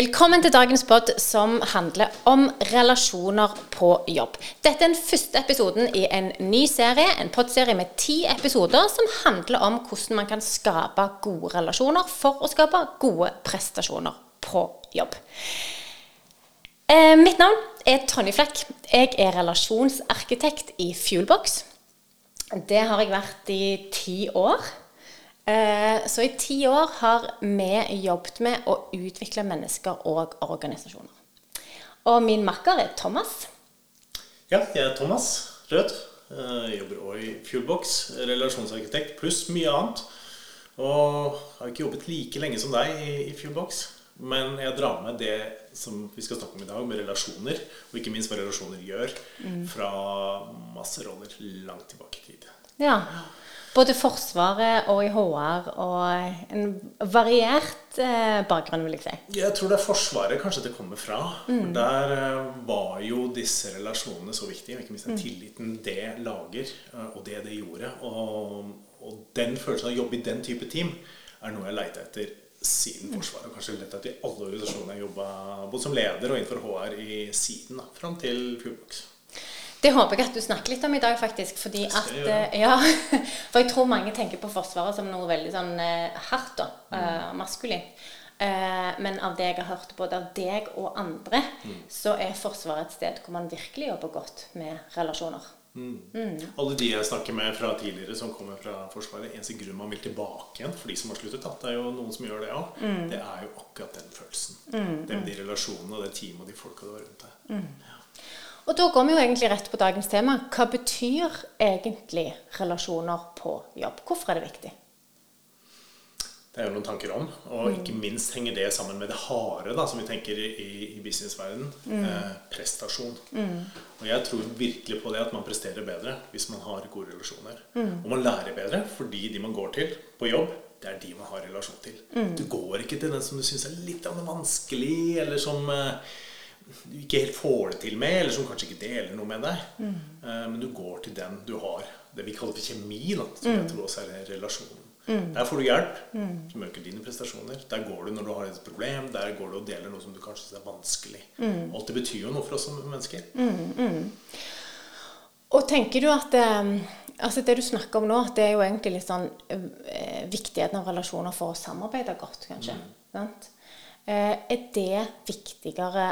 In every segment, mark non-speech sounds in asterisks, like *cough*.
Velkommen til dagens pod som handler om relasjoner på jobb. Dette er den første episoden i en ny serie, en podserie med ti episoder som handler om hvordan man kan skape gode relasjoner for å skape gode prestasjoner på jobb. Eh, mitt navn er Tonje Flekk. Jeg er relasjonsarkitekt i Fuelbox. Det har jeg vært i ti år. Eh, så i ti år har vi jobbet med å utvikle mennesker og organisasjoner. Og min makker er Thomas. Ja, jeg er Thomas Rød. Jeg jobber òg i Fuelbox, relasjonsarkitekt pluss mye annet. Og har ikke jobbet like lenge som deg i Fuelbox. Men jeg drar med det som vi skal snakke om i dag, med relasjoner. Og ikke minst hva relasjoner gjør, mm. fra masse roller langt tilbake i tid. Ja. Både Forsvaret og i HR og en variert eh, bakgrunn, vil jeg si. Jeg tror det er Forsvaret kanskje det kommer fra. Mm. For der eh, var jo disse relasjonene så viktige. Og ikke minst den mm. tilliten det lager, eh, og det det gjorde. Og, og, den følelsen av å jobbe i den type team er noe jeg leita etter siden Forsvaret. Og kanskje lett etter i alle organisasjoner jeg jobba både som leder og innenfor HR i siden, da, fram til Fuelbox. Det håper jeg at du snakker litt om i dag, faktisk. Fordi at, eh, ja, *laughs* for jeg tror mange tenker på Forsvaret som noe veldig sånn eh, hardt og mm. uh, maskulint. Men av det jeg har hørt både av deg og andre, mm. så er Forsvaret et sted hvor man virkelig jobber godt med relasjoner. Mm. Mm. Alle de jeg snakker med fra tidligere som kommer fra Forsvaret, eneste grunn man vil tilbake igjen for de som har sluttet, da, det er jo noen som gjør det òg, mm. det er jo akkurat den følelsen. Mm. Med de relasjonene og det teamet og de folka du har rundt deg. Ja. Og da går vi jo egentlig rett på dagens tema. Hva betyr egentlig relasjoner på jobb? Hvorfor er det viktig? Det er jo noen tanker om, og mm. ikke minst henger det sammen med det harde da, som vi tenker i, i businessverdenen. Mm. Eh, prestasjon. Mm. Og jeg tror virkelig på det at man presterer bedre hvis man har gode relasjoner. Mm. Og man lærer bedre fordi de man går til på jobb, det er de man har relasjon til. Mm. Du går ikke til den som du syns er litt vanskelig, eller som eh, du ikke helt får det til med, eller som kanskje ikke deler noe med deg. Mm. Uh, men du går til den du har det vi kaller for kjemi, da, som mm. jeg tror også er relasjonen. Mm. Der får du hjelp, mm. som øker dine prestasjoner. Der går du når du har et problem. Der går du og deler noe som du kanskje syns er vanskelig. Mm. Alt det betyr jo noe for oss som mennesker. Mm, mm. Og tenker du at um, altså det du snakker om nå, det er jo egentlig litt sånn uh, viktigheten av relasjoner for å samarbeide godt, kanskje. Uh, er det viktigere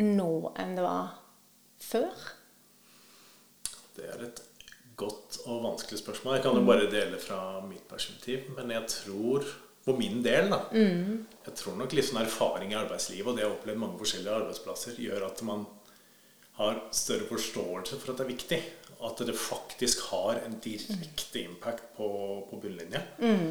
nå enn det var før? Det er et godt og vanskelig spørsmål. Jeg kan jo bare dele fra mitt perspektiv. Men jeg tror, på min del, da mm. Jeg tror nok litt sånn erfaring i arbeidslivet og det å har opplevd mange forskjellige arbeidsplasser, gjør at man har større forståelse for at det er viktig. At det faktisk har en direkte impact på, på bunnlinje. Mm.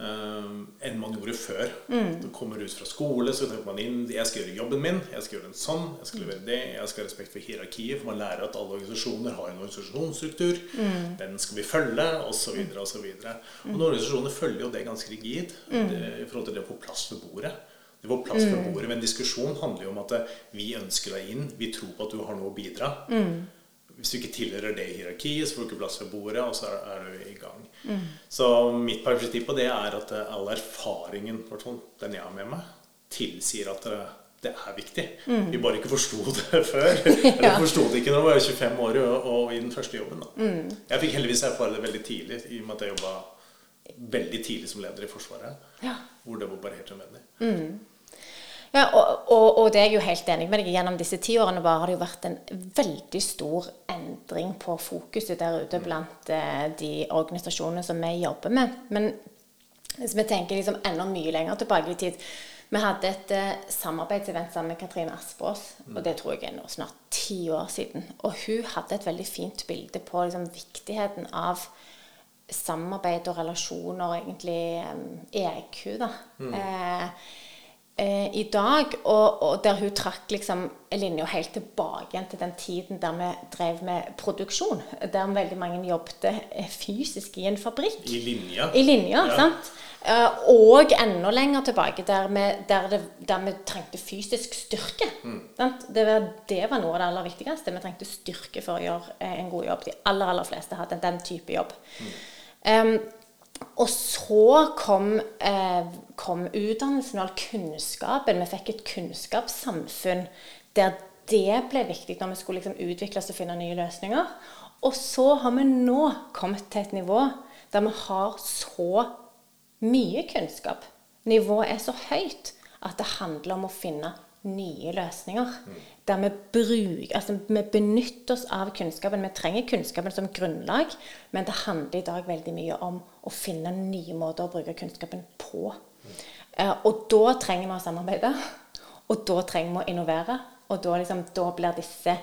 Uh, enn man gjorde før. Mm. Du kommer ut fra skole, så tenker man inn Jeg skal gjøre jobben min. Jeg skal gjøre den sånn. Jeg skal levere det. Jeg skal ha respekt for hierarkiet. For man lærer at alle organisasjoner har en organisasjonsstruktur. Mm. Den skal vi følge, osv. osv. Og, og noen organisasjoner følger jo det ganske rigid mm. det, i forhold til det å få plass ved bordet. Det var plass ved mm. bordet men en diskusjon handler jo om at vi ønsker deg inn. Vi tror på at du har noe å bidra. Mm. Hvis du ikke tilhører det hierarkiet, så får du ikke plass ved bordet, og så er, du i gang. Mm. Så mitt perspektiv på det er at eh, all erfaringen, den jeg har med meg, tilsier at det, eh, det er viktig. Mm. Vi bare ikke forsto det *laughs* før. *laughs* Eller ja. forsto det ikke når vi var 25 år og, og, i den første jobben. Mm. Jeg fikk heldigvis erfare det veldig tidlig, i og med at jeg jobba veldig tidlig som leder i Forsvaret. Ja. Hvor det var bare helt nødvendig. Mm. Ja, og, og, og, det er jeg jo helt enig med deg Gjennom disse ti årene bare har det jo vært en veldig stor endring på fokuset der ute blant eh, de organisasjonene som vi jobber med. Men hvis vi tenker liksom enda mye lenger tilbake i tid Vi hadde et eh, samarbeidsevent sammen med Katrine Aspås, og det tror jeg er nå snart ti år siden. Og hun hadde et veldig fint bilde på liksom, viktigheten av samarbeid og relasjoner, egentlig eh, EQ, da. Mm. Eh, eh, i dag, og, og, der hun trakk liksom linja helt tilbake igjen til den tiden der vi drev med produksjon. Der veldig mange jobbet eh, fysisk i en fabrikk. I linja. I linja, ja. sant? Eh, og enda lenger tilbake, der vi, der det, der vi trengte fysisk styrke. Mm. Det, var, det, var, noe av det aller viktigste. Vi trengte styrke for å gjøre en god jobb. De aller aller fleste hadde den type jobb. Mm. Um, og så kom, eh, kom utdannelsen og all kunnskapen. Vi fikk et kunnskapssamfunn der det ble viktig når vi skulle liksom utvikle oss og finne nye løsninger. Og så har vi nå kommet til et nivå der vi har så mye kunnskap. Nivået er så høyt at det handler om å finne nye løsninger. Der vi bruker Altså, vi benytter oss av kunnskapen. Vi trenger kunnskapen som grunnlag, men det handler i dag veldig mye om å finne nye måter å bruke kunnskapen på. Eh, og da trenger vi å samarbeide. Og da trenger vi å innovere. Og da, liksom, da blir disse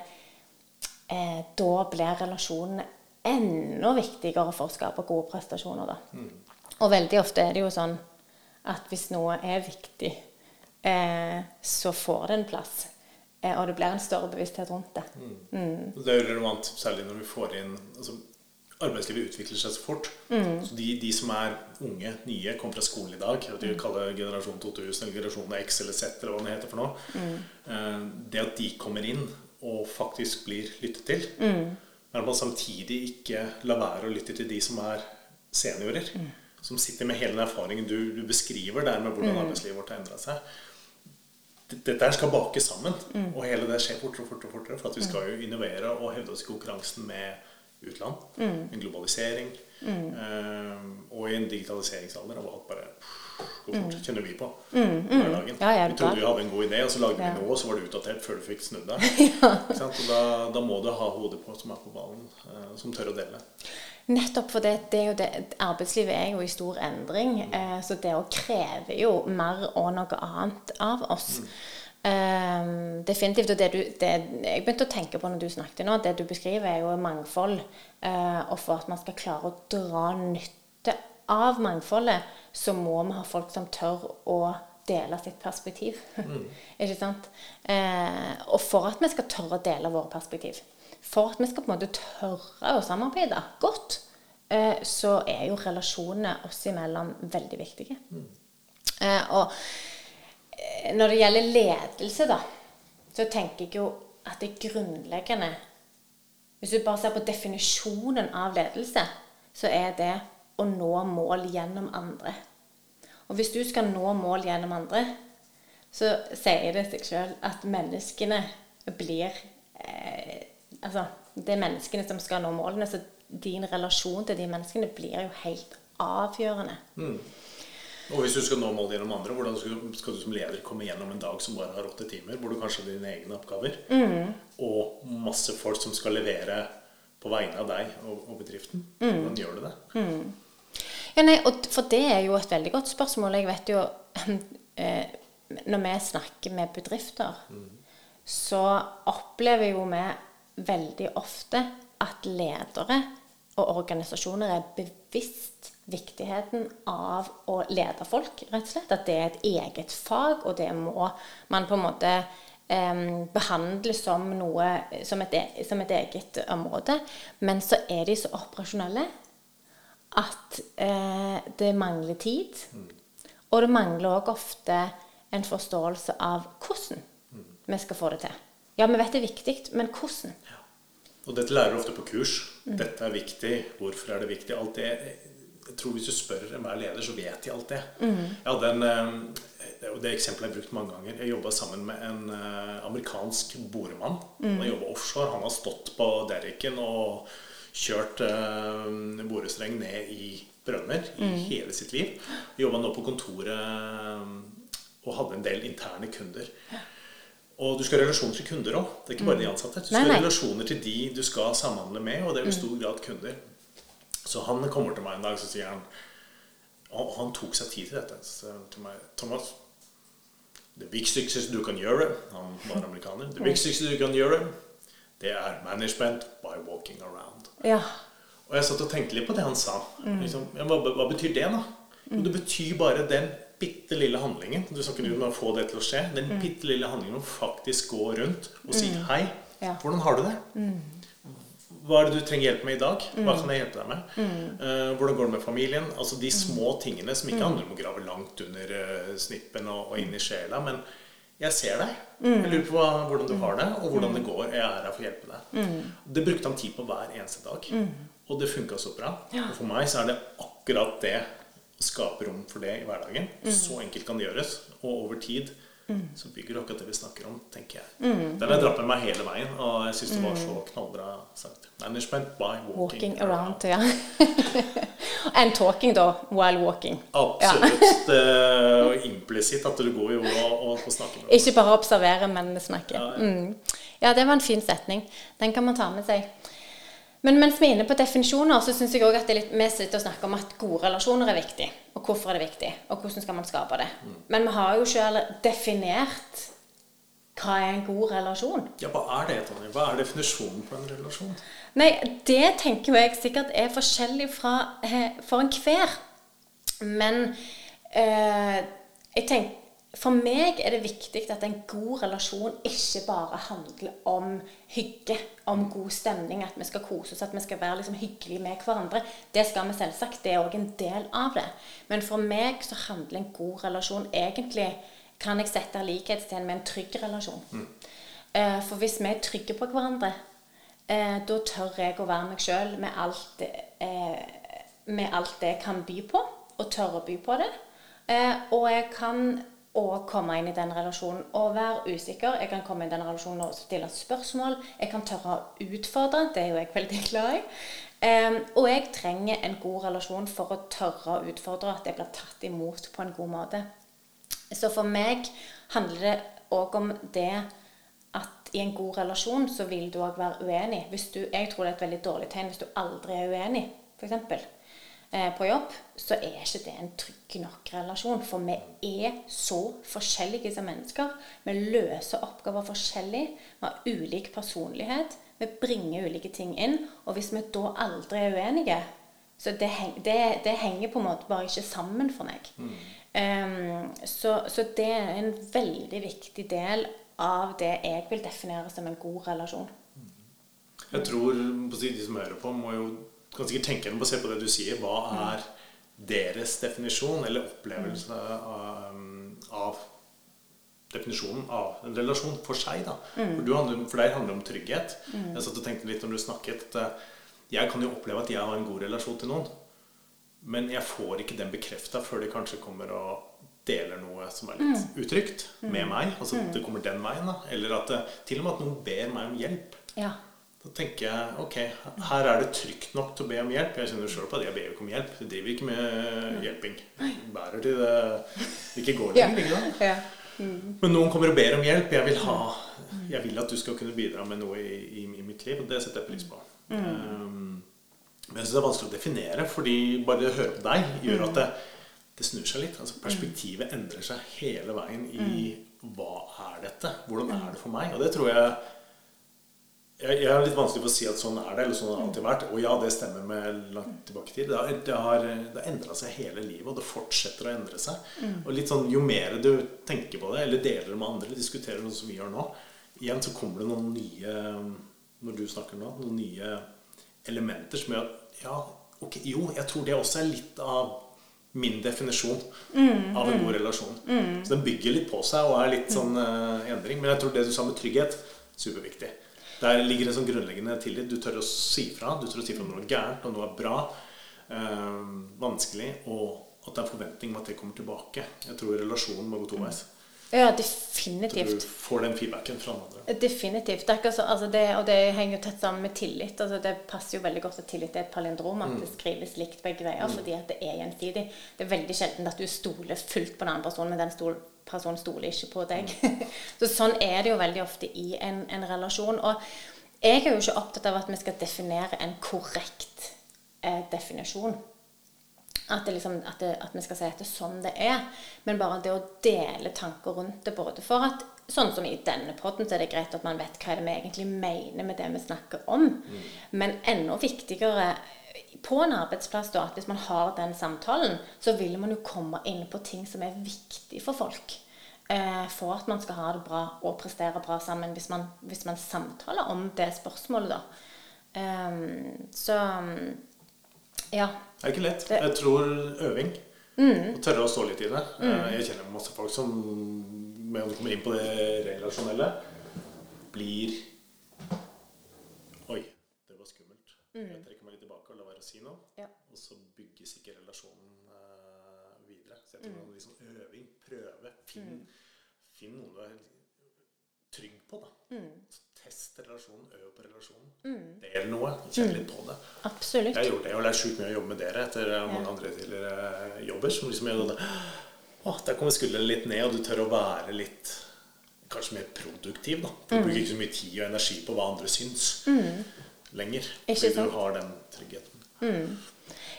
eh, Da blir relasjonene enda viktigere for å skape gode prestasjoner, da. Og veldig ofte er det jo sånn at hvis noe er viktig, eh, så får det en plass. Eh, og det blir en større bevissthet rundt det. Det er jo relevant, særlig når vi får inn altså, Arbeidslivet utvikler seg så fort. Så de, de som er unge, nye, kommer fra skolen i dag, de kaller generasjon 2000 eller generasjon X eller Z eller hva det heter for noe, Mm. det at de kommer inn og faktisk blir lyttet til, men at man samtidig ikke lar være å lytte til de som er seniorer, som sitter med hele den erfaringen du, du beskriver der med hvordan arbeidslivet vårt har endra seg dette skal bakes sammen. Og hele det skjer fortere og fortere, fortere, for at vi skal jo innovere og hevde oss i konkurransen med utland. En globalisering. eh, og i en digitaliseringsalder hvor alt bare går fort. Kjenner vi på hverdagen. Ja, vi trodde vi hadde en god idé, og så lagde Ja. vi noe, og så var det utdatert før du fikk snudd deg. *laughs* ja. Da, da må du ha hodet på som er på ballen, eh, som tør å dele. Nettopp for det, det er arbeidslivet er jo i stor endring, eh, så det å kreve jo mer og noe annet av oss. Eh, definitivt. Og det du, det jeg begynte å tenke på når du snakket nå, det du beskriver, er jo mangfold. Eh, og for at man skal klare å dra nytte av mangfoldet, så må vi ha folk som tør å dele sitt perspektiv. *laughs* Ikke sant? Eh, og for at vi skal tørre å dele våre perspektiv, for at vi skal på en måte tørre å samarbeide godt, eh, så er jo relasjonene oss imellom veldig viktige. Eh, og eh, når det gjelder ledelse, da, så tenker jeg jo at det grunnleggende Hvis du bare ser på definisjonen av ledelse, så er det å nå mål gjennom andre. Og hvis du skal nå mål gjennom andre, så sier det seg sjøl at menneskene blir eh, Altså, det er menneskene som skal nå målene, så din relasjon til de menneskene blir jo helt avgjørende. Og hvis du skal nå mål gjennom andre, hvordan skal, du som leder komme gjennom en dag som bare har åtte timer, hvor du kanskje har dine egne oppgaver, og masse folk som skal levere på vegne av deg og, og bedriften? Hvordan gjør du det? Ja, nei, for det er jo et veldig godt spørsmål. Jeg vet jo *clears throat* eh, Når vi snakker med bedrifter, så opplever jo vi veldig ofte at ledere og organisasjoner er bevisst viktigheten av å lede folk, rett og slett. At det er et eget fag, og det må man på en måte eh, behandle som noe som et, e- som et eget område. Men så er de så operasjonelle at eh, det mangler tid. Og det mangler òg ofte en forståelse av hvordan vi skal få det til. Ja, vi vet det er viktig, men hvordan? Og dette lærer du ofte på kurs. Dette er viktig. Hvorfor er det viktig? Alt det Jeg tror hvis du spør enhver leder, så vet de alt det. Jeg hadde en eh, det eksempelet jeg har brukt mange ganger. Jeg jobba sammen med en eh, amerikansk boremann. Han har jobba offshore. Han har stått på derricken og kjørt uh, borestreng ned i brønner i hele sitt liv. Jobba nå på kontoret og hadde en del interne kunder. Og du skal ha relasjoner til kunder òg. Det er ikke bare de ansatte. Du Nei, skal ha relasjoner til de du skal samhandle med, og det er jo i stor grad kunder. Så han kommer til meg en dag så sier han Og han tok seg tid til dette. Så til meg Thomas, det viktigste du kan gjøre Han var amerikaner. Det viktigste du kan gjøre, det er management by walking around. Ja. Og jeg satt og tenkte litt på det han sa. Liksom, ja, hva, hva betyr det, da? Jo, det betyr bare den bitte lille handlingen. Du snakker om å få det til å skje. Den bitte lille handlingen om faktisk gå rundt og si hei. Ja. Hvordan har du det? Hva er det du trenger hjelp med i dag? Hva kan jeg hjelpe deg med? Uh, hvordan går det med familien? Altså De små tingene som ikke handler om å grave langt under uh, snippen og, og inn i sjela. Men jeg ser deg. Jeg lurer på hva, hvordan du har det, og hvordan det går. Jeg er her for å hjelpe deg. Det brukte han tid på hver eneste dag. Og det funka så bra. Og for meg så er det akkurat det skape rom for det i hverdagen, så enkelt kan det gjøres. Og over tid så bygger du akkurat det vi snakker om, tenker jeg. Den har jeg dratt med meg hele veien, og jeg syns det var så knallbra sagt. Management by walking, Walking around, ja. *laughs* And talking, da, while walking. Absolutt. *laughs* Det er implisitt at du går jo og, og, snakker Ikke bare observere, men snakke. Ja, ja. Mm. ja, det var en fin setning. Den kan man ta med seg. Men mens vi er inne på definisjoner, så syns jeg òg at det er litt, vi sitter og snakker om at gode relasjoner er viktig. Og hvorfor er det viktig, og hvordan skal man skape det. Men vi har jo sjøl definert hva er en god relasjon. Ja, hva er det, Tonje? Hva er definisjonen på en relasjon? Nei, det tenker jeg sikkert er forskjellig fra eh, for enhver. Men eh, jeg tenker for meg er det viktig at en god relasjon ikke bare handler om hygge, om god stemning, at vi skal kose oss, at vi skal være liksom hyggelige med hverandre. Det skal vi selvsagt. Det er òg en del av det. Men for meg så handler en god relasjon egentlig kan jeg sette likhetstegn med en trygg relasjon. Mm. For hvis vi er trygge på hverandre, eh, da tør jeg å være meg sjøl med, eh, med alt det jeg kan by på, og tør å by på det. Eh, og jeg kan òg komme inn i den relasjonen og være usikker. Jeg kan komme inn i den relasjonen og stille spørsmål. Jeg kan tørre å utfordre. Det er jo jeg veldig glad i. Um, og jeg trenger en god relasjon for å tørre å utfordre, at jeg blir tatt imot på en god måte. Så for meg handler det òg om det at i en god relasjon så vil du òg være uenig. Du, jeg tror det er et veldig dårlig tegn hvis du aldri er uenig, f.eks. Eh, på jobb, så er ikke det en trygg nok relasjon. For vi er så forskjellige som mennesker. Vi løser oppgaver forskjellig. Vi har ulik personlighet. Vi bringer ulike ting inn. Og hvis vi da aldri er uenige, så det, det, det henger på en måte bare ikke sammen for meg. Ehm, så, så det er en veldig viktig del av det jeg vil definere som en god relasjon. Jeg tror de som hører på, må jo kan sikkert tenke gjennom basert på det du sier. Hva er deres definisjon eller opplevelse av, av definisjonen av en relasjon for seg? da? For, du handler, for deg handler det om trygghet. Jeg satt og tenkte litt når du snakket at eh, jeg kan jo oppleve at jeg har en god relasjon til noen, men jeg får ikke den bekrefta før de kanskje kommer og deler noe som er litt utrygt med meg. Altså at det kommer den veien. da. Eller at det, til og med at noen ber meg om hjelp. Ja. Da tenker jeg ok, her er det trygt nok til å be om hjelp. Jeg kjenner selv på at jeg ber jo ikke om hjelp. Jeg driver ikke med hjelping. Bærer til det ikke går lenger. ikke sant? ja. Men noen kommer og ber om hjelp. Jeg vil, ha, jeg vil at du skal kunne bidra med noe i, i, i mitt liv, og det setter jeg pris på. Um, men jeg syns det er vanskelig å definere, fordi bare det å høre på deg gjør at det, det snur seg litt. Altså Perspektivet endrer seg hele veien i hva er dette? Hvordan er det for meg? Og det tror jeg jeg, jeg er litt vanskelig for å si at sånn er det, eller sånn har det alltid vært. Og ja, det stemmer med langt tilbake i tid. Det har, det har, det har endra seg hele livet, og det fortsetter å endre seg. Og litt sånn, Jo mer du tenker på det, eller deler det med andre, eller diskuterer noe som vi gjør nå, igjen så kommer det noen nye Når du snakker nå, noen nye elementer som gjør at Ja, ok, jo, jeg tror det også er litt av min definisjon av en god relasjon. Så den bygger litt på seg og er litt sånn eh, endring. Men jeg tror det du sa med trygghet, superviktig. Der ligger en sånn grunnleggende tillit. Du tør å si fra. Du tør å si fra når noe er gærent, og noe er bra. eh, vanskelig. Og at det er forventning om at det kommer tilbake. Jeg tror relasjonen må gå toveis. ja, Så du får den feedbacken fra andre. Definitivt. Det så, altså det, og det henger jo tett sammen med tillit. Altså det passer jo veldig godt at tillit er et palindrom, at det skrives likt begge veier, fordi at det er gjensidig. Det er veldig sjelden at du stoler fullt på den andre personen, men den stol, personen stoler ikke på deg. *laughs* så sånn er det jo veldig ofte i en, en relasjon. Og jeg er jo ikke opptatt av at vi skal definere en korrekt eh, definisjon. At, det liksom, at, det, at vi skal si at det er sånn det er. Men bare det å dele tanker rundt det, både for at Sånn som i denne podden, så er det greit at man vet hva er vi egentlig mener med det vi snakker om. Men enda viktigere på en arbeidsplass, da, at hvis man har den samtalen, så vil man jo komme inn på ting som er viktig for folk. Eh, for at man skal ha det bra og prestere bra sammen, hvis man, hvis man samtaler om det spørsmålet, da. Um, så ja. Det er ikke lett. Jeg tror øving. og tørre å stå litt i det. Mm. Jeg kjenner masse folk som, med å komme inn på det relasjonelle, blir Oi, det var skummelt. Jeg å si noe. Ja. Og så bygges ikke relasjonen uh, videre. Så jeg tror mm. liksom øving, prøve, finn, finn noe du er trygg på. da. Mm. test relasjonen, øv på relasjonen. Del noe, kjenn litt på det. Absolutt. Jeg har gjort det, og lært sjukt mye å jobbe med dere etter mange andre tidligere jobber. som liksom gjør det. Å, Der kommer skuldrene litt ned, og du tør å være litt kanskje mer produktiv. da. Du bruker ikke så mye tid og energi på hva andre syns lenger. Ikke Fordi sant? du har den tryggheten.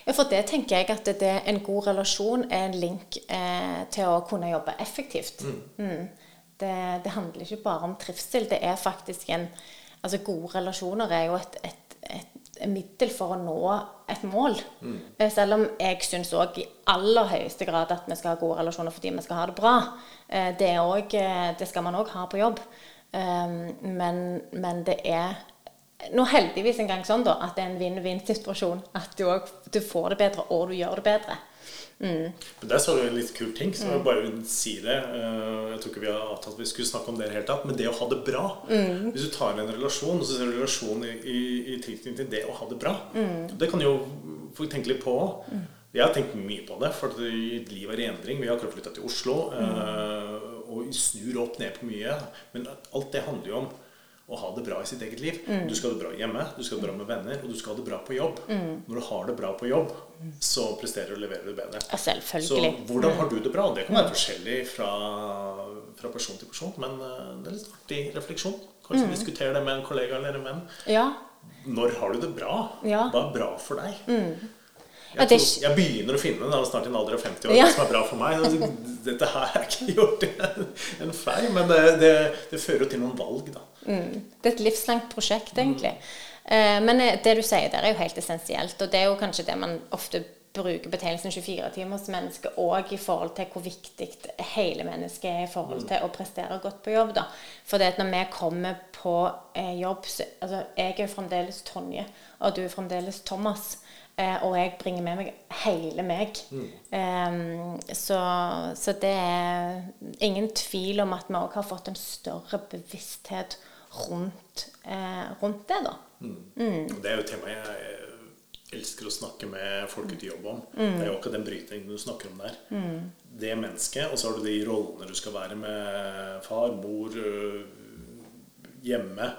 Ja, for det tenker jeg at det, en god relasjon er en link eh, til å kunne jobbe effektivt. Mm. Det, det handler ikke bare om trivsel. Det er faktisk en Altså, gode relasjoner er jo et, et, et middel for å nå et mål. Mm. Selv om jeg syns òg i aller høyeste grad at vi skal ha gode relasjoner fordi vi skal ha det bra. Eh, Det, er også, eh, det skal man òg ha på jobb. Um, Men, men det er nå heldigvis en gang sånn da, at det er en vinn-vinn-situasjon. At du, også, du får det bedre, og du gjør det bedre. Men der sa du en litt kul ting, så jeg bare vil si det. Eh, Jeg tror ikke vi har avtalt at vi skulle snakke om det i det hele tatt, men det å ha det bra. Hvis du tar en relasjon, og så ser du relasjon i, i, i tilknytning til det å ha det bra. Det kan jo folk tenke litt på òg. Jeg har tenkt mye på det, for livet er i endring. Vi har akkurat flytta til Oslo eh, og snur opp ned på mye. Men alt det handler jo om å ha det bra i sitt eget liv. Du skal ha det bra hjemme, du skal ha det bra med venner, og du skal ha det bra på jobb. Når du har det bra på jobb, så presterer og leverer du bedre. Ja, selvfølgelig. Så hvordan har du det bra? Det kan være forskjellig fra, fra person til person, men eh, det er litt artig refleksjon. Kanskje diskutere det med en kollega eller en venn. Ja. Når har du det bra? Ja. Hva er bra for deg? Mm. Jeg, er tror, jeg begynner å finne det snart i en alder av 50 år, Ja. som er bra for meg. Dette her jeg ikke gjort en, *laughs* en feil, men det, det, det fører jo til noen valg, da. Det er et livslangt prosjekt, egentlig. Mm. Men eh, det du sier der, er jo helt essensielt. Og det er jo kanskje det man ofte bruker betegnelsen 24-timersmenneske òg i forhold til hvor viktig hele mennesket er i forhold til å prestere godt på jobb. da. For det at når vi kommer på eh, jobb så, altså, Jeg er jo fremdeles Tonje, og du er fremdeles Thomas. Eh, og jeg bringer med meg hele meg. Em, så, så det er ingen tvil om at vi òg har fått en større bevissthet rundt, eh, rundt det, da. Og det er jo et tema jeg elsker å snakke med folk ute i jobb om. Det er jo akkurat den brytningen du snakker om der. Det mennesket, og så har du de rollene du skal være med far, mor, hjemme,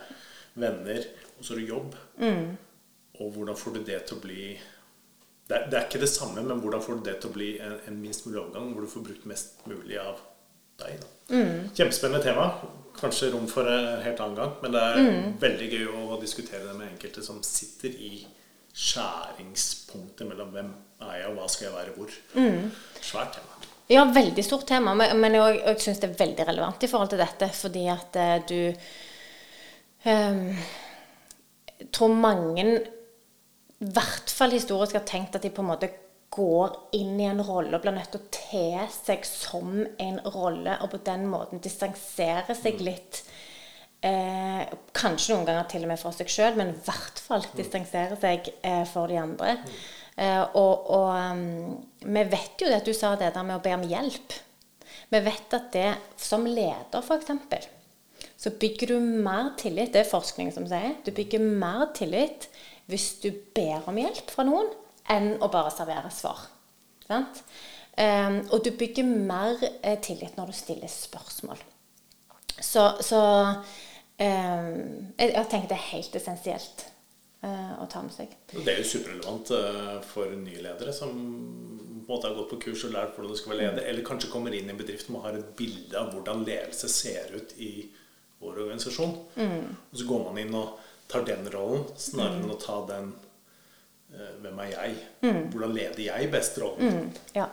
venner, og så har du jobb. Og hvordan får du det til å bli det er, det er ikke det samme, men hvordan får du det til å bli en, en minst mulig overgang, hvor du får brukt mest mulig av deg? Da. Kjempespennende tema. Kanskje rom for en helt annen gang, men det er veldig gøy å diskutere det med enkelte som sitter i skjæringspunktet mellom hvem er jeg, og hva skal jeg være hvor. Svært tema. Ja, veldig stort tema, men men jeg, jeg syns det er veldig relevant i forhold til dette, fordi at eh, du um, tror mange, i hvert fall historisk, har tenkt at de på en måte går inn i en rolle og blir nødt til å te seg som en rolle, og på den måten distansere seg litt. Eh, kanskje noen ganger til og med for seg sjøl, men i hvert fall distansere seg eh, for de andre. Eh, og og um, vi vet jo det at du sa det der med å be om hjelp. Vi vet at det som leder, f.eks., så bygger du mer tillit. Det er forskning som sier. Du bygger mer tillit hvis du ber om hjelp fra noen, enn å bare servere svar. Sant? Um, og du bygger mer eh, tillit når du stiller spørsmål. Så, så um, jeg, jeg tenker det er helt essensielt uh, å ta med seg. Det er jo superrelevant uh, for nye ledere som på en måte har gått på kurs og lært hvordan du skal være leder, eller kanskje kommer inn i en bedrift og har et bilde av hvordan ledelse ser ut i vår organisasjon. Og så går man inn og tar den rollen, snarere enn å ta den eh, Hvem er jeg? Hvordan leder jeg best rollen? Ja.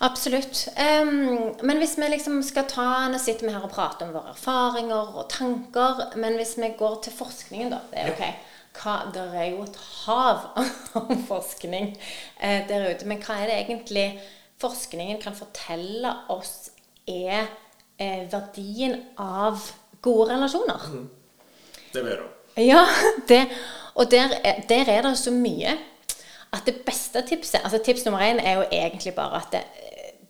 Absolutt. Um, men hvis vi liksom skal ta Nå sitter vi her og prater om våre erfaringer og tanker. Men hvis vi går til forskningen, da. Det er ok. Hva, det er jo et hav om forskning eh, der ute. Men hva er det egentlig forskningen kan fortelle oss er eh, verdien av gode relasjoner? Det vil jeg da. Ja, *laughs* det, og der, er- der er det så mye at det beste tipset altså Tips nummer én er jo egentlig bare at det,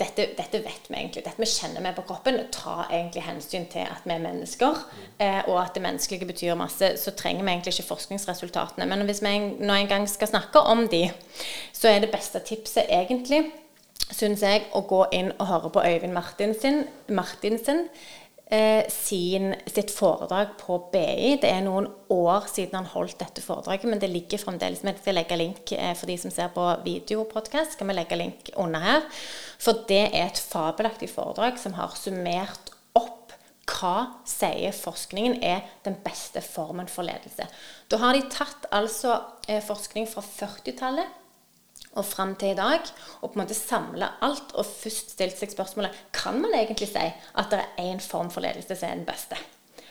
dette, dette vet vi egentlig. Dette vi kjenner med på kroppen. Ta egentlig hensyn til at vi er mennesker, eh, og at det menneskelige betyr masse. Så trenger vi egentlig ikke forskningsresultatene. Men hvis vi en, nå en gang skal snakke om de, så er det beste tipset egentlig syns jeg, å gå inn og høre på Øyvind Martinsen, Martinsen sin, sitt foredrag på BI. Det er noen år siden han holdt dette foredraget, men det ligger fremdeles Vi skal legge link eh, for de som ser på videopodkast. Skal vi legge link under her? For det er et fabelaktig foredrag som har summert opp hva sier forskningen er den beste formen for ledelse. Da har de tatt altså eh, forskning fra 40-tallet og fram til i dag, og på en måte samle alt og først stilt seg spørsmålet kan man egentlig si at det er én form for ledelse som er den beste.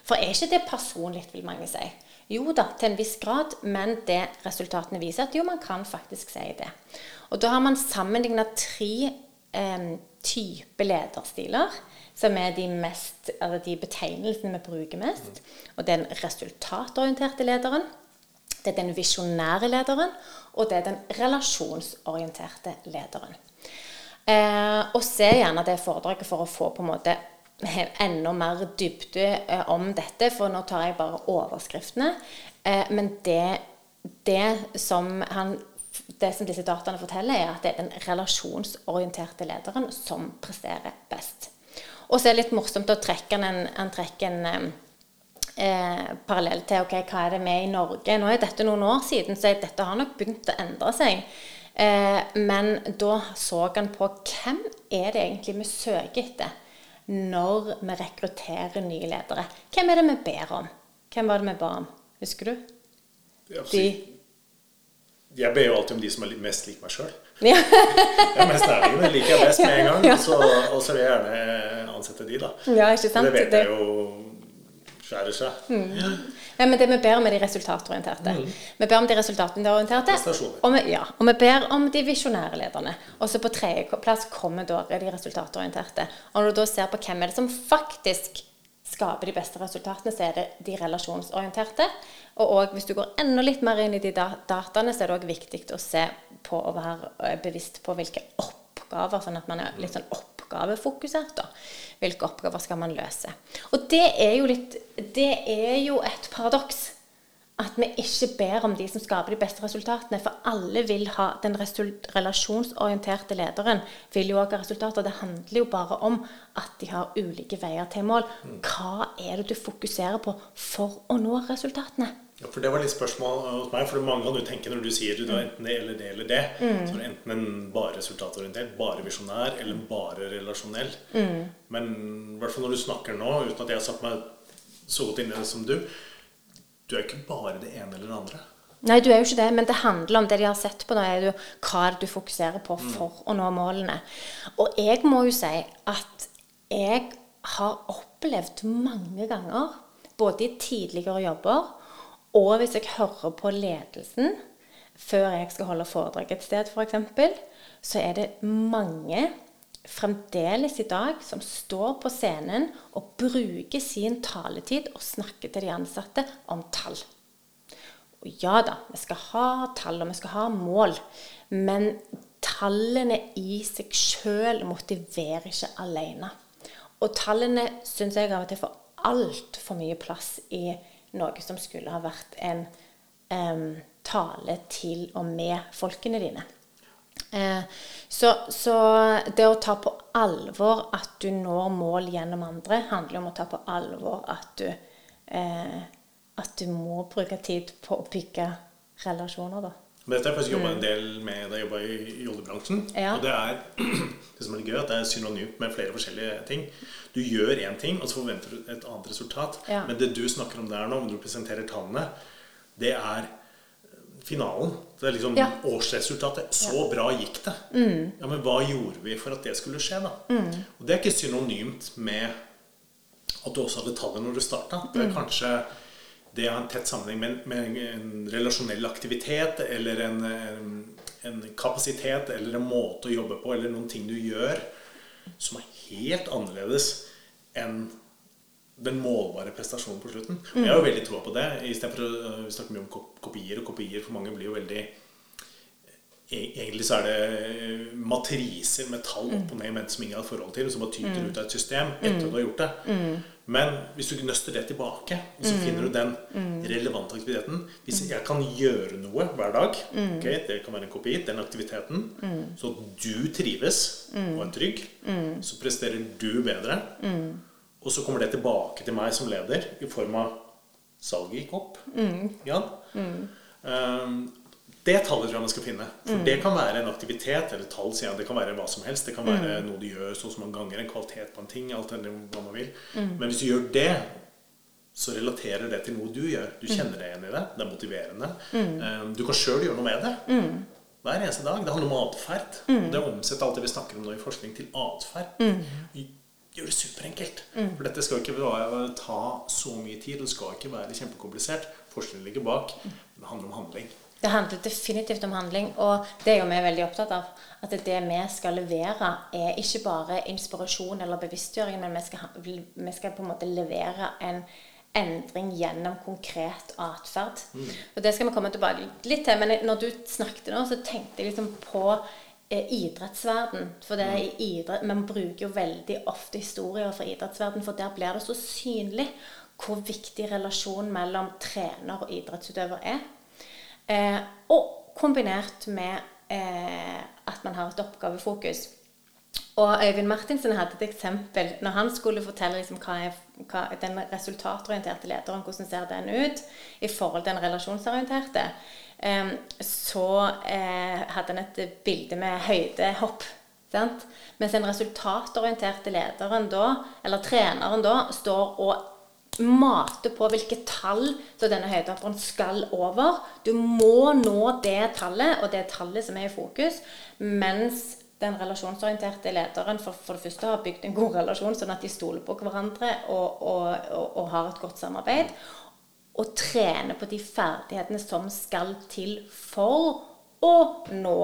For er ikke det personlig, vil mange si. Jo da, til en viss grad, men det resultatene viser at jo, man kan faktisk si det. Og da har man sammenligna tre eh, typer lederstiler, som er de, mest, altså de betegnelsene vi bruker mest. Og den resultatorienterte lederen, det er den visjonære lederen, og det er den relasjonsorienterte lederen. Eh, og se gjerne det foredraget for å få på en måte *laughs* enda mer dybde eh, om dette, for nå tar jeg bare overskriftene. Eh, men det, det, som han, det som disse dataene forteller, er at det er den relasjonsorienterte lederen som presterer best. Og så er det litt morsomt å trekke en, en, trekke en eh, parallell til ok, hva er det med i Norge. Nå er dette noen år siden, så dette har nok begynt å endre seg. Eh, men da så han på hvem er det egentlig vi søker etter når vi rekrutterer nye ledere. Hvem er det vi ber om? Hvem var det vi ba om? Husker du? De jeg ber jo alltid om de som er mest lik meg sjøl. *laughs* Ja. *laughs* jeg er mest nærliggende. liker jeg best med en gang. *laughs* Og så, og så vil jeg gjerne ansette de, da. Ja, ikke sant? Det vet jeg jo skjærer seg. Mm. Ja, men det vi ber om, er de resultatorienterte. Mm. Vi ber om de resultatorienterte, og vi, ja, og vi ber om de visjonære lederne. Og så på tredjeplass kommer da de resultatorienterte. Og når du da ser på hvem er det som faktisk skaper de beste resultatene, så er det de relasjonsorienterte. Og også, hvis du går enda litt mer inn i de dataene, så er det òg viktig å se på å være eh, bevisst på hvilke oppgaver, sånn at man er litt sånn oppgavefokusert. da. Hvilke oppgaver skal man løse? Og det er jo, litt, det er jo et paradoks. At vi ikke ber om de som skaper de beste resultatene. For alle vil ha den relasjonsorienterte lederen vil jo òg ha resultater. Det handler jo bare om at de har ulike veier til mål. Hva er det du fokuserer på for å nå resultatene? Ja, for Det var litt spørsmål hos meg. For mange kan du tenke når du sier du er enten det eller det eller det. Mm. Så er du enten en bare resultatorientert, bare visjonær eller bare relasjonell. Mm. Men i hvert fall når du snakker nå, uten at jeg har satt meg så godt inn i det som du, du er ikke bare det ene eller det andre. Nei, du er jo ikke det, men det handler om det de har sett på. nå, er jo hva du fokuserer på mm. for å nå målene. Og jeg må jo si at jeg har opplevd mange ganger, både i tidligere jobber og hvis jeg hører på ledelsen før jeg skal holde foredrag et sted, f.eks., så er det mange fremdeles i dag som står på scenen og bruker sin taletid og snakker til de ansatte om tall. Og ja da, vi skal ha tall, og vi skal ha mål. Men tallene i seg sjøl motiverer ikke alene. Og tallene syns jeg av og til får altfor mye plass i noe som skulle ha vært en um, tale til og med folkene dine. Eh, så, så, det å ta på alvor at du når mål gjennom andre, handler om å ta på alvor at du, eh, at du må bruke tid på å bygge relasjoner. da. Men dette har jeg faktisk jobba en mm. del med da jeg jobba i oljebransjen. Ja. Og det er *clears throat* det som er gøy, at det er synonymt med flere forskjellige ting. Du gjør én ting, og så forventer du et annet resultat. Ja. Men det du snakker om der nå, når du presenterer tallene, det er eh, finalen. Det er liksom ja. årsresultatet. Så bra gikk det. Mm. Ja, Men hva gjorde vi for at det skulle skje, da? Mm. Og det er ikke synonymt med at du også hadde tallet når du starta. Det er mm. kanskje det har en tett sammenheng med, med en relasjonell aktivitet eller en, en, kapasitet eller en måte å jobbe på eller noen ting du gjør som er helt annerledes enn den målbare prestasjonen på slutten. Mm. Jeg har jo veldig troa på det. Istedenfor å snakke snakker mye om kopier, og kopier for mange blir jo veldig e, Egentlig så er det matriser med tall opp og ned som ingen har forhold til, som bare tyter mm. ut av et system etter at du har gjort det. Mm. Men hvis du nøster det tilbake, og så finner du den relevante aktiviteten. Hvis jeg kan gjøre noe hver dag, okay, det kan være en kopi, den aktiviteten, så du trives og er trygg, så presterer du bedre. Og så kommer det tilbake til meg som leder i form av salget gikk opp. Ja. Um, det tallet tror jeg man skal finne. For det kan være en aktivitet, eller tall, sier jeg. Det kan være hva som helst. Det kan være noe du gjør så og så mange ganger, en kvalitet på en ting, alt enn hva man vil. Men hvis du gjør det, så relaterer det til noe du gjør. Du kjenner deg igjen i det. Det er motiverende. Um, du kan sjøl gjøre noe med det. Hver eneste dag. Det handler om atferd. Det å omsette alt det vi snakker om nå i forskning, til atferd. Gjør det superenkelt. For dette skal ikke ta så mye tid. Det skal ikke være kjempekomplisert. Forskningen ligger bak. Det handler om handling. Det handler definitivt om handling, og det er jo vi veldig opptatt av. At det vi skal levere, er ikke bare inspirasjon eller bevisstgjøring, men vi skal, vi skal på en måte levere en endring gjennom konkret atferd. Og Det skal vi komme tilbake litt til, men når du snakket nå, så tenkte jeg liksom på eh, idrettsverden. For det er i idrett, Man bruker jo veldig ofte historier fra idrettsverden, for der blir det så synlig hvor viktig relasjonen mellom trener og idrettsutøver er. Eh, og kombinert med eh, at man har et oppgavefokus. Og Øyvind Martinsen hadde et eksempel når han skulle fortelle liksom hva er hva, den resultatorienterte lederen, hvordan ser den ut i forhold til den relasjonsorienterte. Eh, så hadde han et bilde med høydehopp. Sant? Mens den resultatorienterte lederen da, eller treneren da, står og mater på hvilke tall som denne høydehopperen skal over. Du må nå det tallet, og det er tallet som er i fokus. Mens den relasjonsorienterte lederen for, for det første har bygd en god relasjon, sånn at de stoler på hverandre og, og, og, og har et godt samarbeid. Og trener på de ferdighetene som skal til for å nå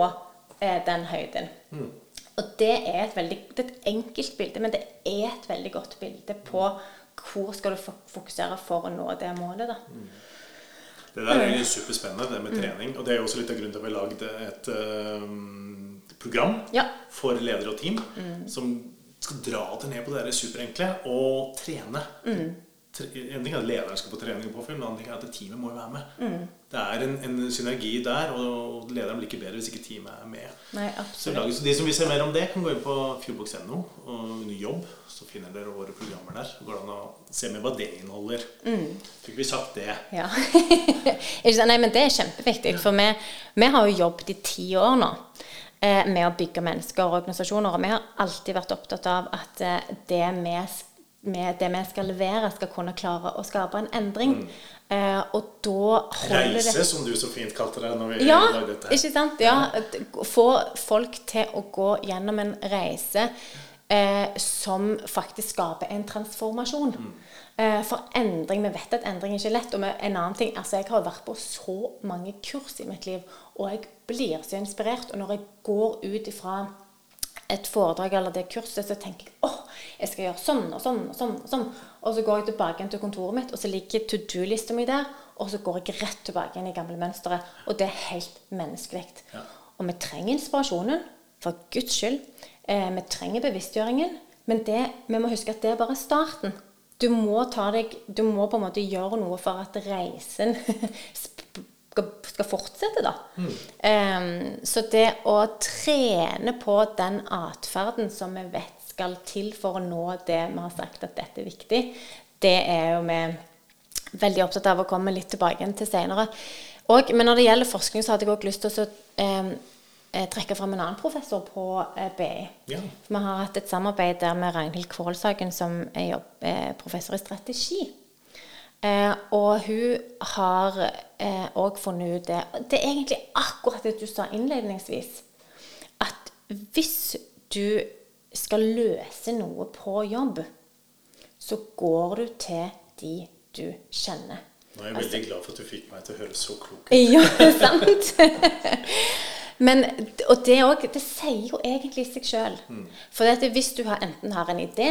eh, den høyden. Og det er et veldig det er et enkelt bilde, men det er et veldig godt bilde på hvor skal du fokusere for å nå det målet. da. Det der er jo superspennende, det med trening. Og det er jo også litt av grunnen til at vi har lagd et øhm, program Ja. for ledere og team som skal dra det ned på det superenkle og trene. Tre- En ting er at lederen skal på trening og påfyll, en annen ting er at teamet må jo være med. Det er en, en synergi der, og lederen blir ikke bedre hvis ikke teamet er med. Nei, Så De som vil se mer om det, kan gå inn på fjordbox.no og under jobb. Så finner dere våre programmer der. Går det an å se med hva det inneholder. Fikk vi sagt det? Ja. *laughs* Nei, men det er kjempeviktig. For vi, vi har jo jobbet i ti år nå eh, med å bygge mennesker og organisasjoner. Og vi har alltid vært opptatt av at eh, det vi, s- med det vi skal levere, skal kunne klare å skape en endring. Eh, og da holder det Reise, som du så fint kalte det når vi Ja, lagde dette. ikke sant? Ja, få folk til å gå gjennom en reise eh, som faktisk skaper en transformasjon. Eh, for endring, vi vet at endring er ikke lett. Og med en annen ting, altså jeg har vært på så mange kurs i mitt liv, og jeg blir så inspirert. Og når jeg går ut ifra et foredrag eller det kurset, så tenker jeg åh, jeg skal gjøre sånn og sånn og sånn. Og sånn. Og så går jeg tilbake igjen til kontoret mitt, og så ligger to do-lista mi der. Og så går jeg rett tilbake igjen i gamle mønsteret. Og det er helt menneskelig. Ja. Og vi trenger inspirasjonen, for Guds skyld. Eh, vi trenger bevisstgjøringen. Men det, vi må huske at det er bare starten. Du må, ta deg, du må på en måte gjøre noe for at reisen *laughs* skal, skal fortsette, da. Em, så det å trene på den atferden som vi vet skal til for å nå det vi har sagt at dette er viktig, det er jo vi veldig opptatt av å komme litt tilbake igjen til senere. Og, men når det gjelder forskning, så hadde jeg også lyst til å um, trekke fram en annen professor på eh, BI. Ja. Vi har hatt et samarbeid der med Ragnhild Kvålsagen, som er jobb, eh, professor i strategi. Eh, og hun har òg eh, funnet ut det Det er egentlig akkurat det du sa innledningsvis. At hvis du skal løse noe på jobb, så går du til de du kjenner. Nå er jeg veldig glad for at du fikk meg til å høre så klok ut. *laughs* Ja, sant? Men, og det, også, det sier jo egentlig seg sjøl. For hvis du har, enten har en idé,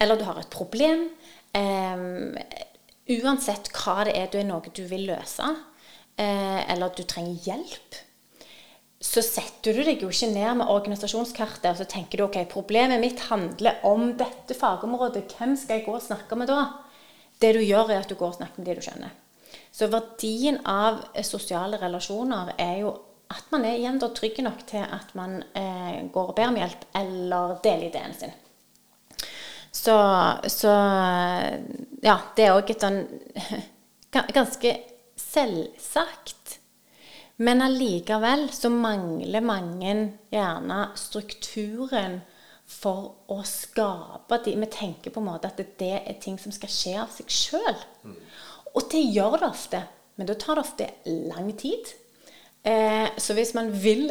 eller du har et problem em, Uansett hva det er, du er noe du vil løse, eh, eller du trenger hjelp så setter du deg jo ikke ned med organisasjonskartet og så tenker du ok, problemet mitt handler om dette fagområdet. Hvem skal jeg gå og snakke med da? Det du gjør, er at du går og snakker med de du skjønner. Så verdien av sosiale relasjoner er jo at man er igjen da trygg nok til at man eh, går og ber om hjelp eller deler ideen sin. Så, så ja, det er òg et sånn *laughs* ganske selvsagt men allikevel så mangler mange gjerne strukturen for å skape de Vi tenker på en måte at det er ting som skal skje av seg sjøl. Mm. Og det gjør det ofte, men da tar det ofte lang tid. Eh, så hvis man vil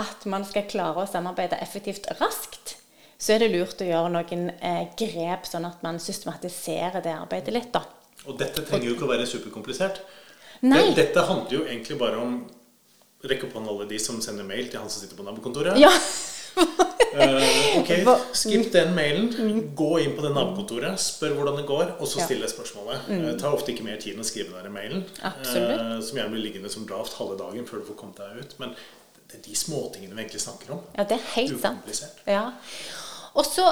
at man skal klare å samarbeide effektivt raskt, så er det lurt å gjøre noen eh, grep, sånn at man systematiserer det arbeidet litt. da. Og dette trenger jo ikke å være superkomplisert. Nei. Dette handler jo egentlig bare om rekke opp hånden alle de som sender mail til han som sitter på nabokontoret. Ja. uh, ok, *laughs* Skipp den mailen. Gå inn på det nabokontoret, spør hvordan det går, og så stille spørsmålet. Mm. Det tar ofte ikke mer tid enn å skrive den mailen, uh, som gjerne blir liggende som draft halve dagen før du får kommet deg ut. Men det er de småtingene vi egentlig snakker om. Ja, det er helt sant. Ja. Og så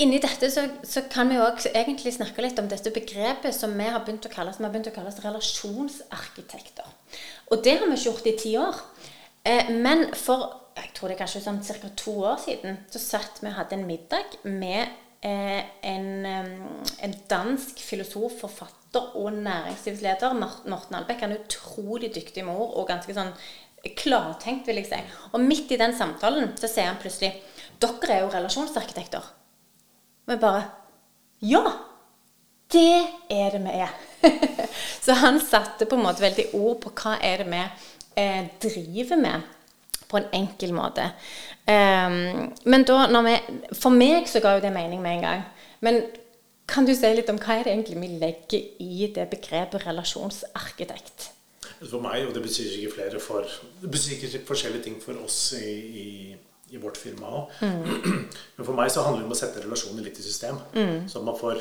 inni dette så, så kan vi òg egentlig snakke litt om dette begrepet som vi har begynt å kalle, som har begynt å kalles relasjonsarkitekter. Og det har vi ikke gjort i ti år. Eh, men for jeg tror det er kanskje sånn ca. to år siden så satt vi og hadde en middag med eh, en, en, dansk filosof, forfatter og næringslivsleder. Morten Albeck. Han er utrolig dyktig med ord og ganske sånn klartenkt, vil jeg si. Og midt i den samtalen så sier han plutselig dere er jo relasjonsarkitekter. Og bare Ja! Det er det vi er. *laughs* så han satte på en måte veldig ord på hva er det vi eh, driver med, på en enkel måte. Um, men da, når vi, For meg så ga jo det mening med en gang. Men kan du si litt om hva er det egentlig vi legger i det begrepet relasjonsarkitekt? For meg, og det betyr ikke flere for Det betyr ikke forskjellige ting for oss i, i, i vårt firma òg. Mm. Men for meg så handler det om å sette relasjoner litt i system. Mm. Så man får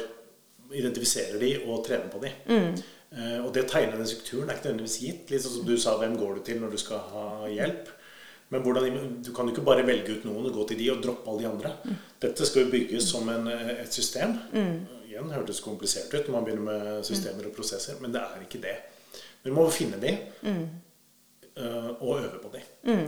identifiserer de og trener på de. Mm. Uh, og det å tegne den strukturen er ikke nødvendigvis gitt. Litt sånn som du sa, hvem går du til når du skal ha hjelp? Men hvordan, du kan jo ikke bare velge ut noen og gå til de og droppe alle de andre. Dette skal jo bygges som en, et system. Mm. Igjen hørtes komplisert ut når man begynner med systemer og prosesser, men det er ikke det. Vi må finne de mm. og øve på de. Mm.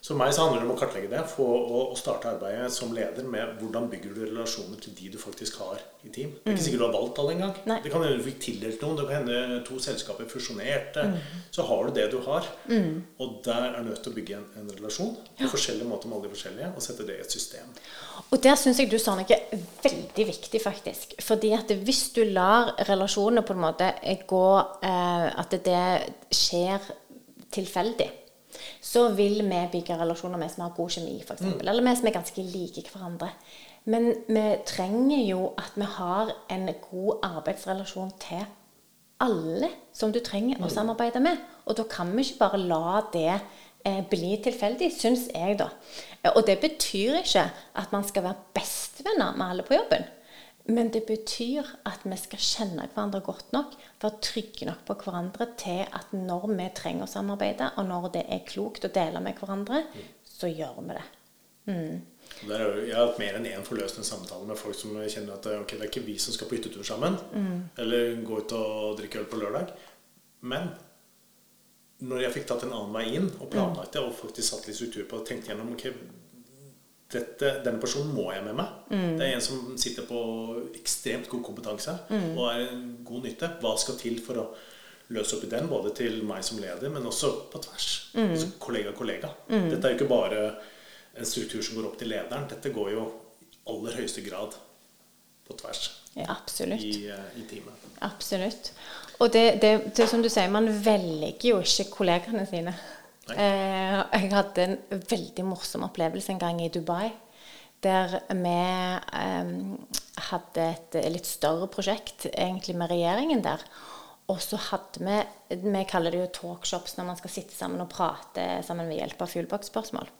Så meg så handler det om å kartlegge det få, og, starte arbeidet som leder med hvordan bygger du relasjoner til de du faktisk har i team. Det er ikke mm. sikkert du har valgt alle engang. Det kan hende du fikk tildelt noen. Det kan hende to selskaper fusjonerte. Mm. Så har du det du har. Mm. Og der er nødt til å bygge en, en relasjon på forskjellige måter med alle de forskjellige, og sette det i et system. Og der syns jeg du sa noe veldig viktig, faktisk. Fordi at hvis du lar relasjonene på en måte gå eh, At det skjer tilfeldig så vil vi bygge relasjoner med som har god kjemi, f.eks. Mm. Eller med som er ganske like hverandre. Men vi trenger jo at vi har en god arbeidsrelasjon til alle som du trenger å mm. samarbeide med. Og da kan vi ikke bare la det eh, bli tilfeldig, syns jeg, da. Og det betyr ikke at man skal være bestevenner med alle på jobben. Men det betyr at vi skal kjenne hverandre godt nok, være trygge nok på hverandre til at når vi trenger å samarbeide, og når det er klokt å dele med hverandre, så gjør vi det. Mm. Der er jeg har hatt mer enn én forløsende samtale med folk som kjenner at okay, det er ikke vi som skal på hyttetur sammen, mm. eller gå ut og drikke øl på lørdag. Men når jeg fikk tatt en annen vei inn og planlagt det, og faktisk satt litt struktur på og tenkte gjennom okay, dette, denne personen må jeg med meg. Mm. Det er en som sitter på ekstremt god kompetanse mm. og er en god nytte. Hva skal til for å løse opp i den, både til meg som leder, men også på tvers. Mm. Altså kollega-kollega. Mm. Dette er jo ikke bare en struktur som går opp til lederen. Dette går jo i aller høyeste grad på tvers ja, absolutt. I, eh, i teamet. Absolutt. Og det, det, det, som du sier, man velger jo ikke kollegene sine. Eh, jeg hadde en veldig morsom opplevelse en gang i Dubai. Der vi eh, hadde et litt større prosjekt egentlig med regjeringen der. Og så hadde vi Vi kaller det jo talkshops når man skal sitte sammen og prate sammen ved hjelp av fugleboksspørsmål.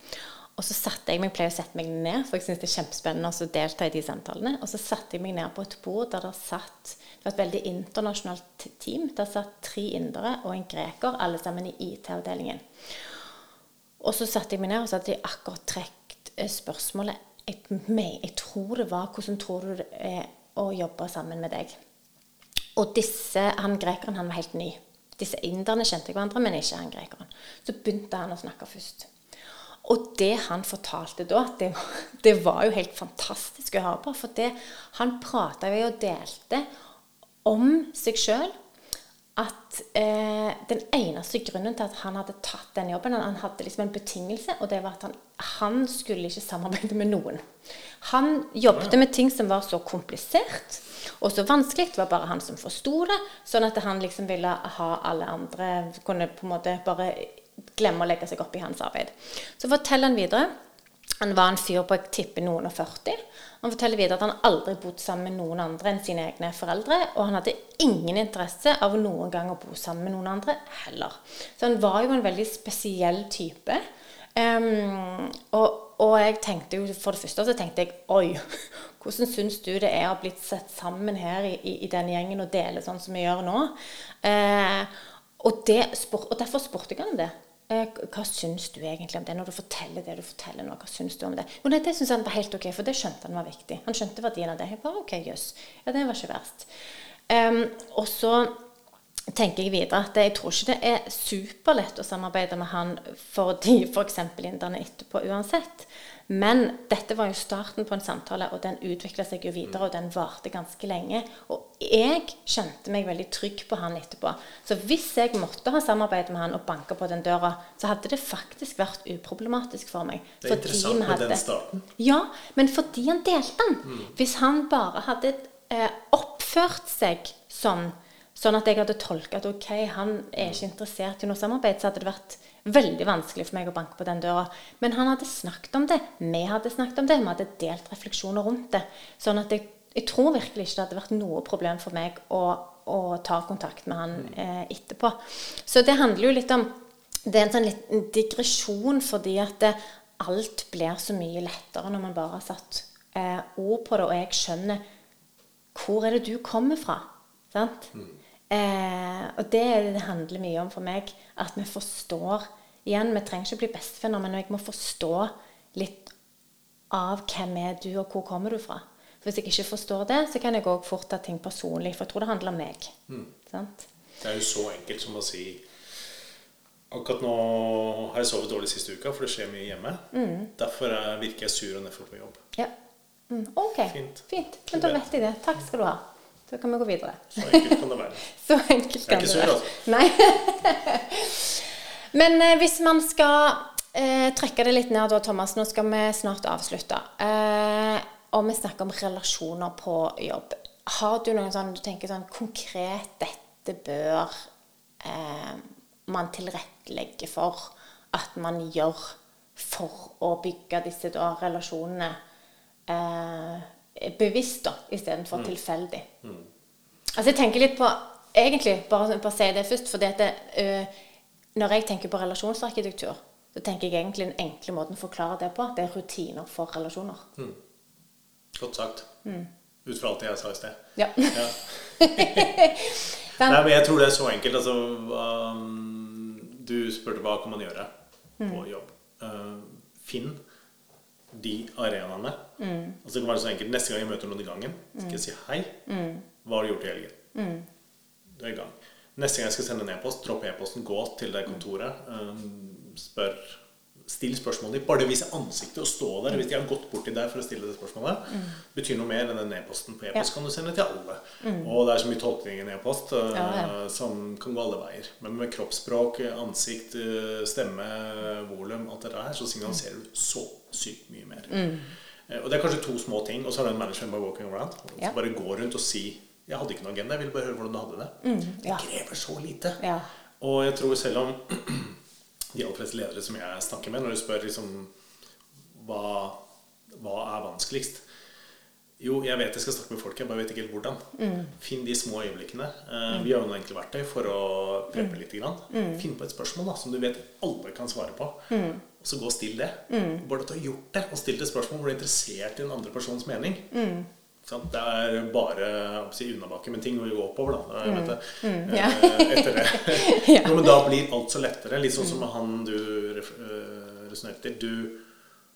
Og så satte jeg meg, pleier å sette meg ned, for jeg syns det er kjempespennende å delta i de samtalene. Og så satte jeg meg ned på et bord der det satt Det var et veldig internasjonalt team. Der satt tre indere og en greker, alle sammen i IT-avdelingen. Og så satte jeg meg ned og så hadde de akkurat trukket eh, spørsmålet jeg, jeg tror det var 'Hvordan tror du det er å jobbe sammen med deg?' Og disse, han grekeren han var helt ny. Disse inderne kjente hverandre, men ikke han grekeren. Så begynte han å snakke først. Og det han fortalte da, det *laughs* det var jo helt fantastisk å høre på. For det, han prata jo og delte om seg sjøl at eh, den eneste grunnen til at han hadde tatt den jobben, han hadde liksom en betingelse, og det var at han, han skulle ikke samarbeide med noen. Han jobbet med ting som var så komplisert og så vanskelig. Det var bare han som forsto det. Sånn at han liksom ville ha alle andre Kunne på en måte bare glemme å legge seg opp i hans arbeid. Så forteller han videre. Han var en fyr på jeg tipper noen og 40. Han forteller videre at han aldri bodd sammen med noen andre enn sine egne foreldre. Og han hadde ingen interesse av noen gang å bo sammen med noen andre heller. Så han var jo en veldig spesiell type. Um, og, og jeg tenkte jo for det første så tenkte jeg oi, *laughs* hvordan syns du det er å ha blitt sett sammen her i, i, i denne gjengen og dele sånn som vi gjør nå? Uh, og, det, og derfor spurte jeg han det. Eh, Hva syns du egentlig om det, når du forteller det du forteller nå? Hva syns du om det? Jo, nei, det syns han var helt ok, for det skjønte han var viktig. Han skjønte verdien av det. Jeg bare, ok, jøss. Ja, det var ikke verst. Um, og så tenker jeg videre at jeg tror ikke det er superlett å samarbeide med han for de f.eks. inderne etterpå uansett. Men dette var jo starten på en samtale, og den utvikla seg jo videre, og den varte ganske lenge. Og jeg kjente meg veldig trygg på han etterpå. Så hvis jeg måtte ha samarbeid med han og banka på den døra, så hadde det faktisk vært uproblematisk for meg. Det er interessant med den starten. ja, men fordi han delte den. Hvis han bare hadde eh, oppført seg sånn, sånn at jeg hadde tolket at ok, han er ikke interessert i noe samarbeid, så hadde det vært veldig vanskelig for meg å banke på den døra. Men han hadde snakket om det, vi hadde snakket om det, vi hadde delt refleksjoner rundt det. Sånn at jeg, jeg tror virkelig ikke det hadde vært noe problem for meg å, å ta kontakt med han eh, etterpå. Så det handler jo litt om det er en sånn liten digresjon fordi at det, alt blir så mye lettere når man bare har satt eh, ord på det, og jeg skjønner hvor er det du kommer fra. Sant? Eh, og det, det handler mye om for meg, at vi forstår Igjen, vi trenger ikke bli bestevenner, men jeg må forstå litt av hvem er du, og hvor kommer du fra. For Hvis jeg ikke forstår det, så kan jeg òg fort ta ting personlig, for jeg tror det handler om meg. Sant? Det er jo så enkelt som å si Akkurat nå har jeg sovet dårlig siste uka, for det skjer mye hjemme. Derfor er, virker jeg sur og nedfor på jobb. Ja. Mm, ok, Fint. fint. Men da vet jeg det. Takk skal du ha. Så kan vi gå videre. Så enkelt kan det være. *laughs* Så enkelt Jeg er kan ikke det sur, være. altså. Nei. *laughs* Men eh, hvis man skal eh, trekke det litt ned da, Thomas, nå skal vi snart avslutte. Eh, og vi snakker om relasjoner på jobb. Har du noen sånn du tenker sånn konkret dette bør eh, man tilrettelegge for at man gjør for å bygge disse da, relasjonene eh, bevisst, da, istedenfor tilfeldig? Altså jeg tenker litt på Egentlig, bare, bare si det først, fordi at det, øh, når jeg tenker på relasjonsarkitektur, så tenker jeg egentlig den enkle måten å forklare det på, det er rutiner for relasjoner. Godt sagt. Ut fra alt det jeg sa i sted. Ja. Ja. *laughs* Nei, men jeg tror det er så enkelt. Altså, um, du spurte hva kan man gjøre på jobb. Uh, finn de arenaene. Altså, det kan være så enkelt. Neste gang jeg møter noen i gangen, skal jeg si hei. Hva har du gjort i helgen? Du er i gang. Neste gang jeg skal sende en e-post, dropp e-posten, gå til det kontoret. Um, spør Still spørsmålet ditt. Bare det å vise ansiktet og stå der hvis de har gått bort til deg for å stille det spørsmålet, betyr noe mer enn den e-posten. På e-post Ja. kan du sende til alle. Og det er så mye tolkning i en e-post uh, Ja, ja. som kan gå alle veier. Men med kroppsspråk, ansikt, uh, stemme, volum, alt det her, så signaliserer du så sykt mye mer. Mm. Eh, Og det er kanskje to små ting. Og så har du en management by walking around. Som bare gå rundt og si 'Jeg hadde ikke noe agenda, jeg ville bare høre hvordan du hadde det'. Mm. Det krever så lite. Ja. Og jeg tror selv om *clears throat* de aller fleste ledere som jeg snakker med, når du spør liksom hva, hva er vanskeligst Jo, jeg vet jeg skal snakke med folk, jeg bare vet ikke helt hvordan. Mm. Finn de små øyeblikkene. Eh, Vi har jo noen enkle verktøy for å Mm. preppe litt. Grann. Finn på et spørsmål da, som du vet alle kan svare på. Mm. Og så gå og still det. Bare at du har gjort det, og still et spørsmål hvor du er interessert i den andre persons mening. Mm. Sant? Det er bare si, unnabakke, men ting går jo oppover, da. Mm, ja. Eh, Etter det. *laughs* Ja. Jo, men da blir alt så lettere. Litt sånn som med han du øh, resonnerte til. Du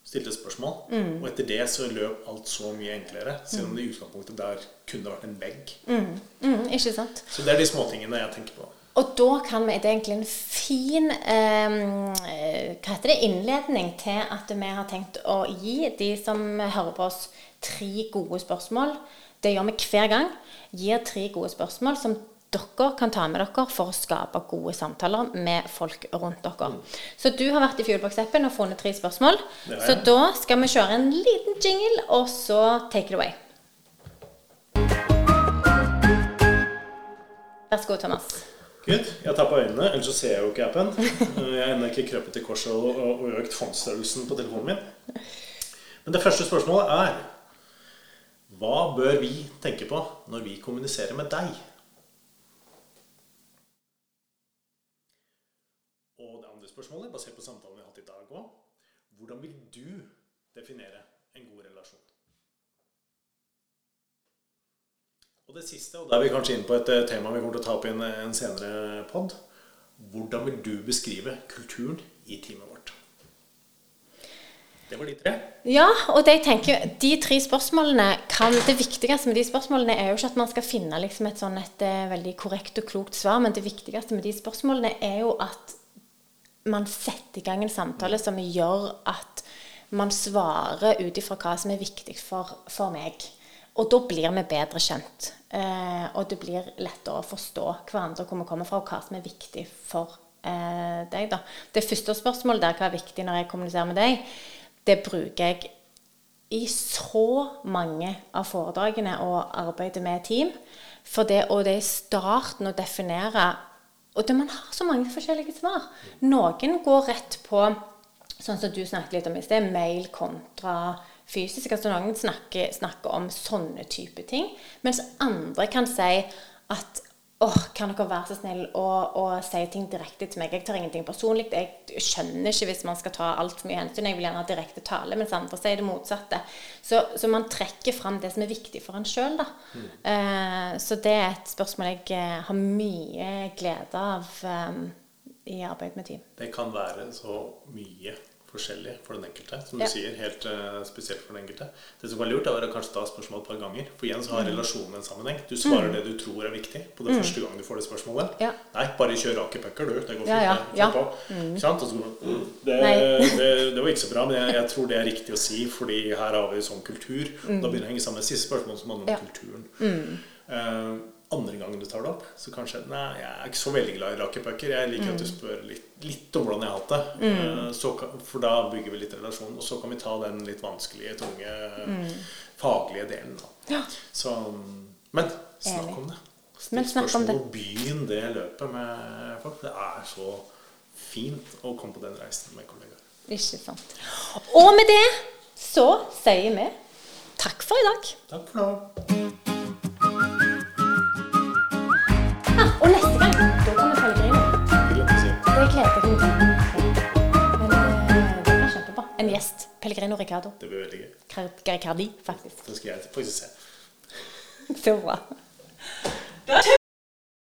stilte spørsmål, Mm. og etter det så løp alt så mye enklere. Selv om det i utgangspunktet der kunne det vært en vegg. Mm, ikke sant? Så det er de småtingene jeg tenker på. Og da kan vi, det er egentlig en fin eh, hva heter det, innledning til at vi har tenkt å gi de som hører på oss, tre gode spørsmål. Det gjør vi hver gang. Gir tre gode spørsmål som dere kan ta med dere for å skape gode samtaler med folk rundt dere. Så du har vært i Fuelbox-appen og funnet tre spørsmål. Så da skal vi kjøre en liten jingle, og så take it away. Vær så god, Thomas. Good. Jeg tar på øynene, ellers så ser jeg jo ikke appen. Jeg har ennå ikke krøpet til korset og, og økt fondsstørrelsen på telefonen min. Men det første spørsmålet er Hva bør vi tenke på når vi kommuniserer med deg? Og det andre spørsmålet, basert på samtalen vi har hatt i dag òg Hvordan vil du definere en god relasjon? Og det siste, og da er vi kanskje inne på et eh, tema vi kommer til å ta opp i en, en senere pod. Hvordan vil du beskrive kulturen i teamet vårt? Det var de tre. Ja, og det jeg tenker, de tre spørsmålene kan, Det viktigste med de spørsmålene er jo ikke at man skal finne liksom et sånn et eh, veldig korrekt og klokt svar, men det viktigste med de spørsmålene er jo at man setter i gang en samtale som gjør at man svarer ut ifra hva som er viktig for, for meg. Og da blir vi bedre kjent. Eh, og det blir lettere å forstå hverandre hvor vi kommer fra, og hva som er viktig for eh, deg. Da. Det første spørsmålet der, hva er viktig når jeg kommuniserer med deg, det bruker jeg i så mange av foredragene og arbeidet med team. For det, og det er starten å definere Og det, man har så mange forskjellige svar. Noen går rett på sånn som du snakket litt om i sted, mail kontra fysisk. Altså noen snakker, snakker om sånne type ting. Mens andre kan si at åh, kan dere være så snill å, å si ting direkte til meg? Jeg tar ingenting personlig. Jeg skjønner ikke hvis man skal ta altfor mye hensyn. Jeg vil gjerne ha direkte tale, mens andre sier det motsatte. Så, så man trekker fram det som er viktig for en sjøl, da. Eh, så det er et spørsmål jeg eh, har mye glede av um, i arbeid med team. Det kan være så mye forskjellig for den enkelte. Som du Ja. sier, helt uh, spesielt for den enkelte. Det som var lurt, var å kanskje ta spørsmål et par ganger. For igjen så har relasjonen en sammenheng. Du svarer det du tror er viktig på det første gang du får det spørsmålet. Ja. Nei, bare kjør rake pucker, du. Det går fint. Ja, ja, på. Ikke sant? Så, mm, det, *laughs* det, det var ikke så bra, men jeg, jeg tror det er riktig å si, fordi her har vi sånn kultur. Da begynner det å henge sammen med siste spørsmål som handler om kulturen. Eh, andre gangen du tar det opp, så kanskje Nei, jeg er ikke så veldig glad i rakepucker. Jeg liker Mm. at du spør litt, litt om hvordan jeg har hatt det. Mm. Så, for da bygger vi litt relasjon. Og så kan vi ta den litt vanskelige, tunge, faglige delen. Mm. Ja. Så, men snakk om det. Still om spørsmål begynn det løpet med folk. Det er så fint å komme på den reisen med kollegaer. Ikke sant. Og med det så sier vi takk for i dag. Takk for nå. En gjest. Pellegrino Ricardo. Det blir veldig gøy. Gericardi, faktisk. Det skal jeg faktisk se. *laughs* Så bra. Da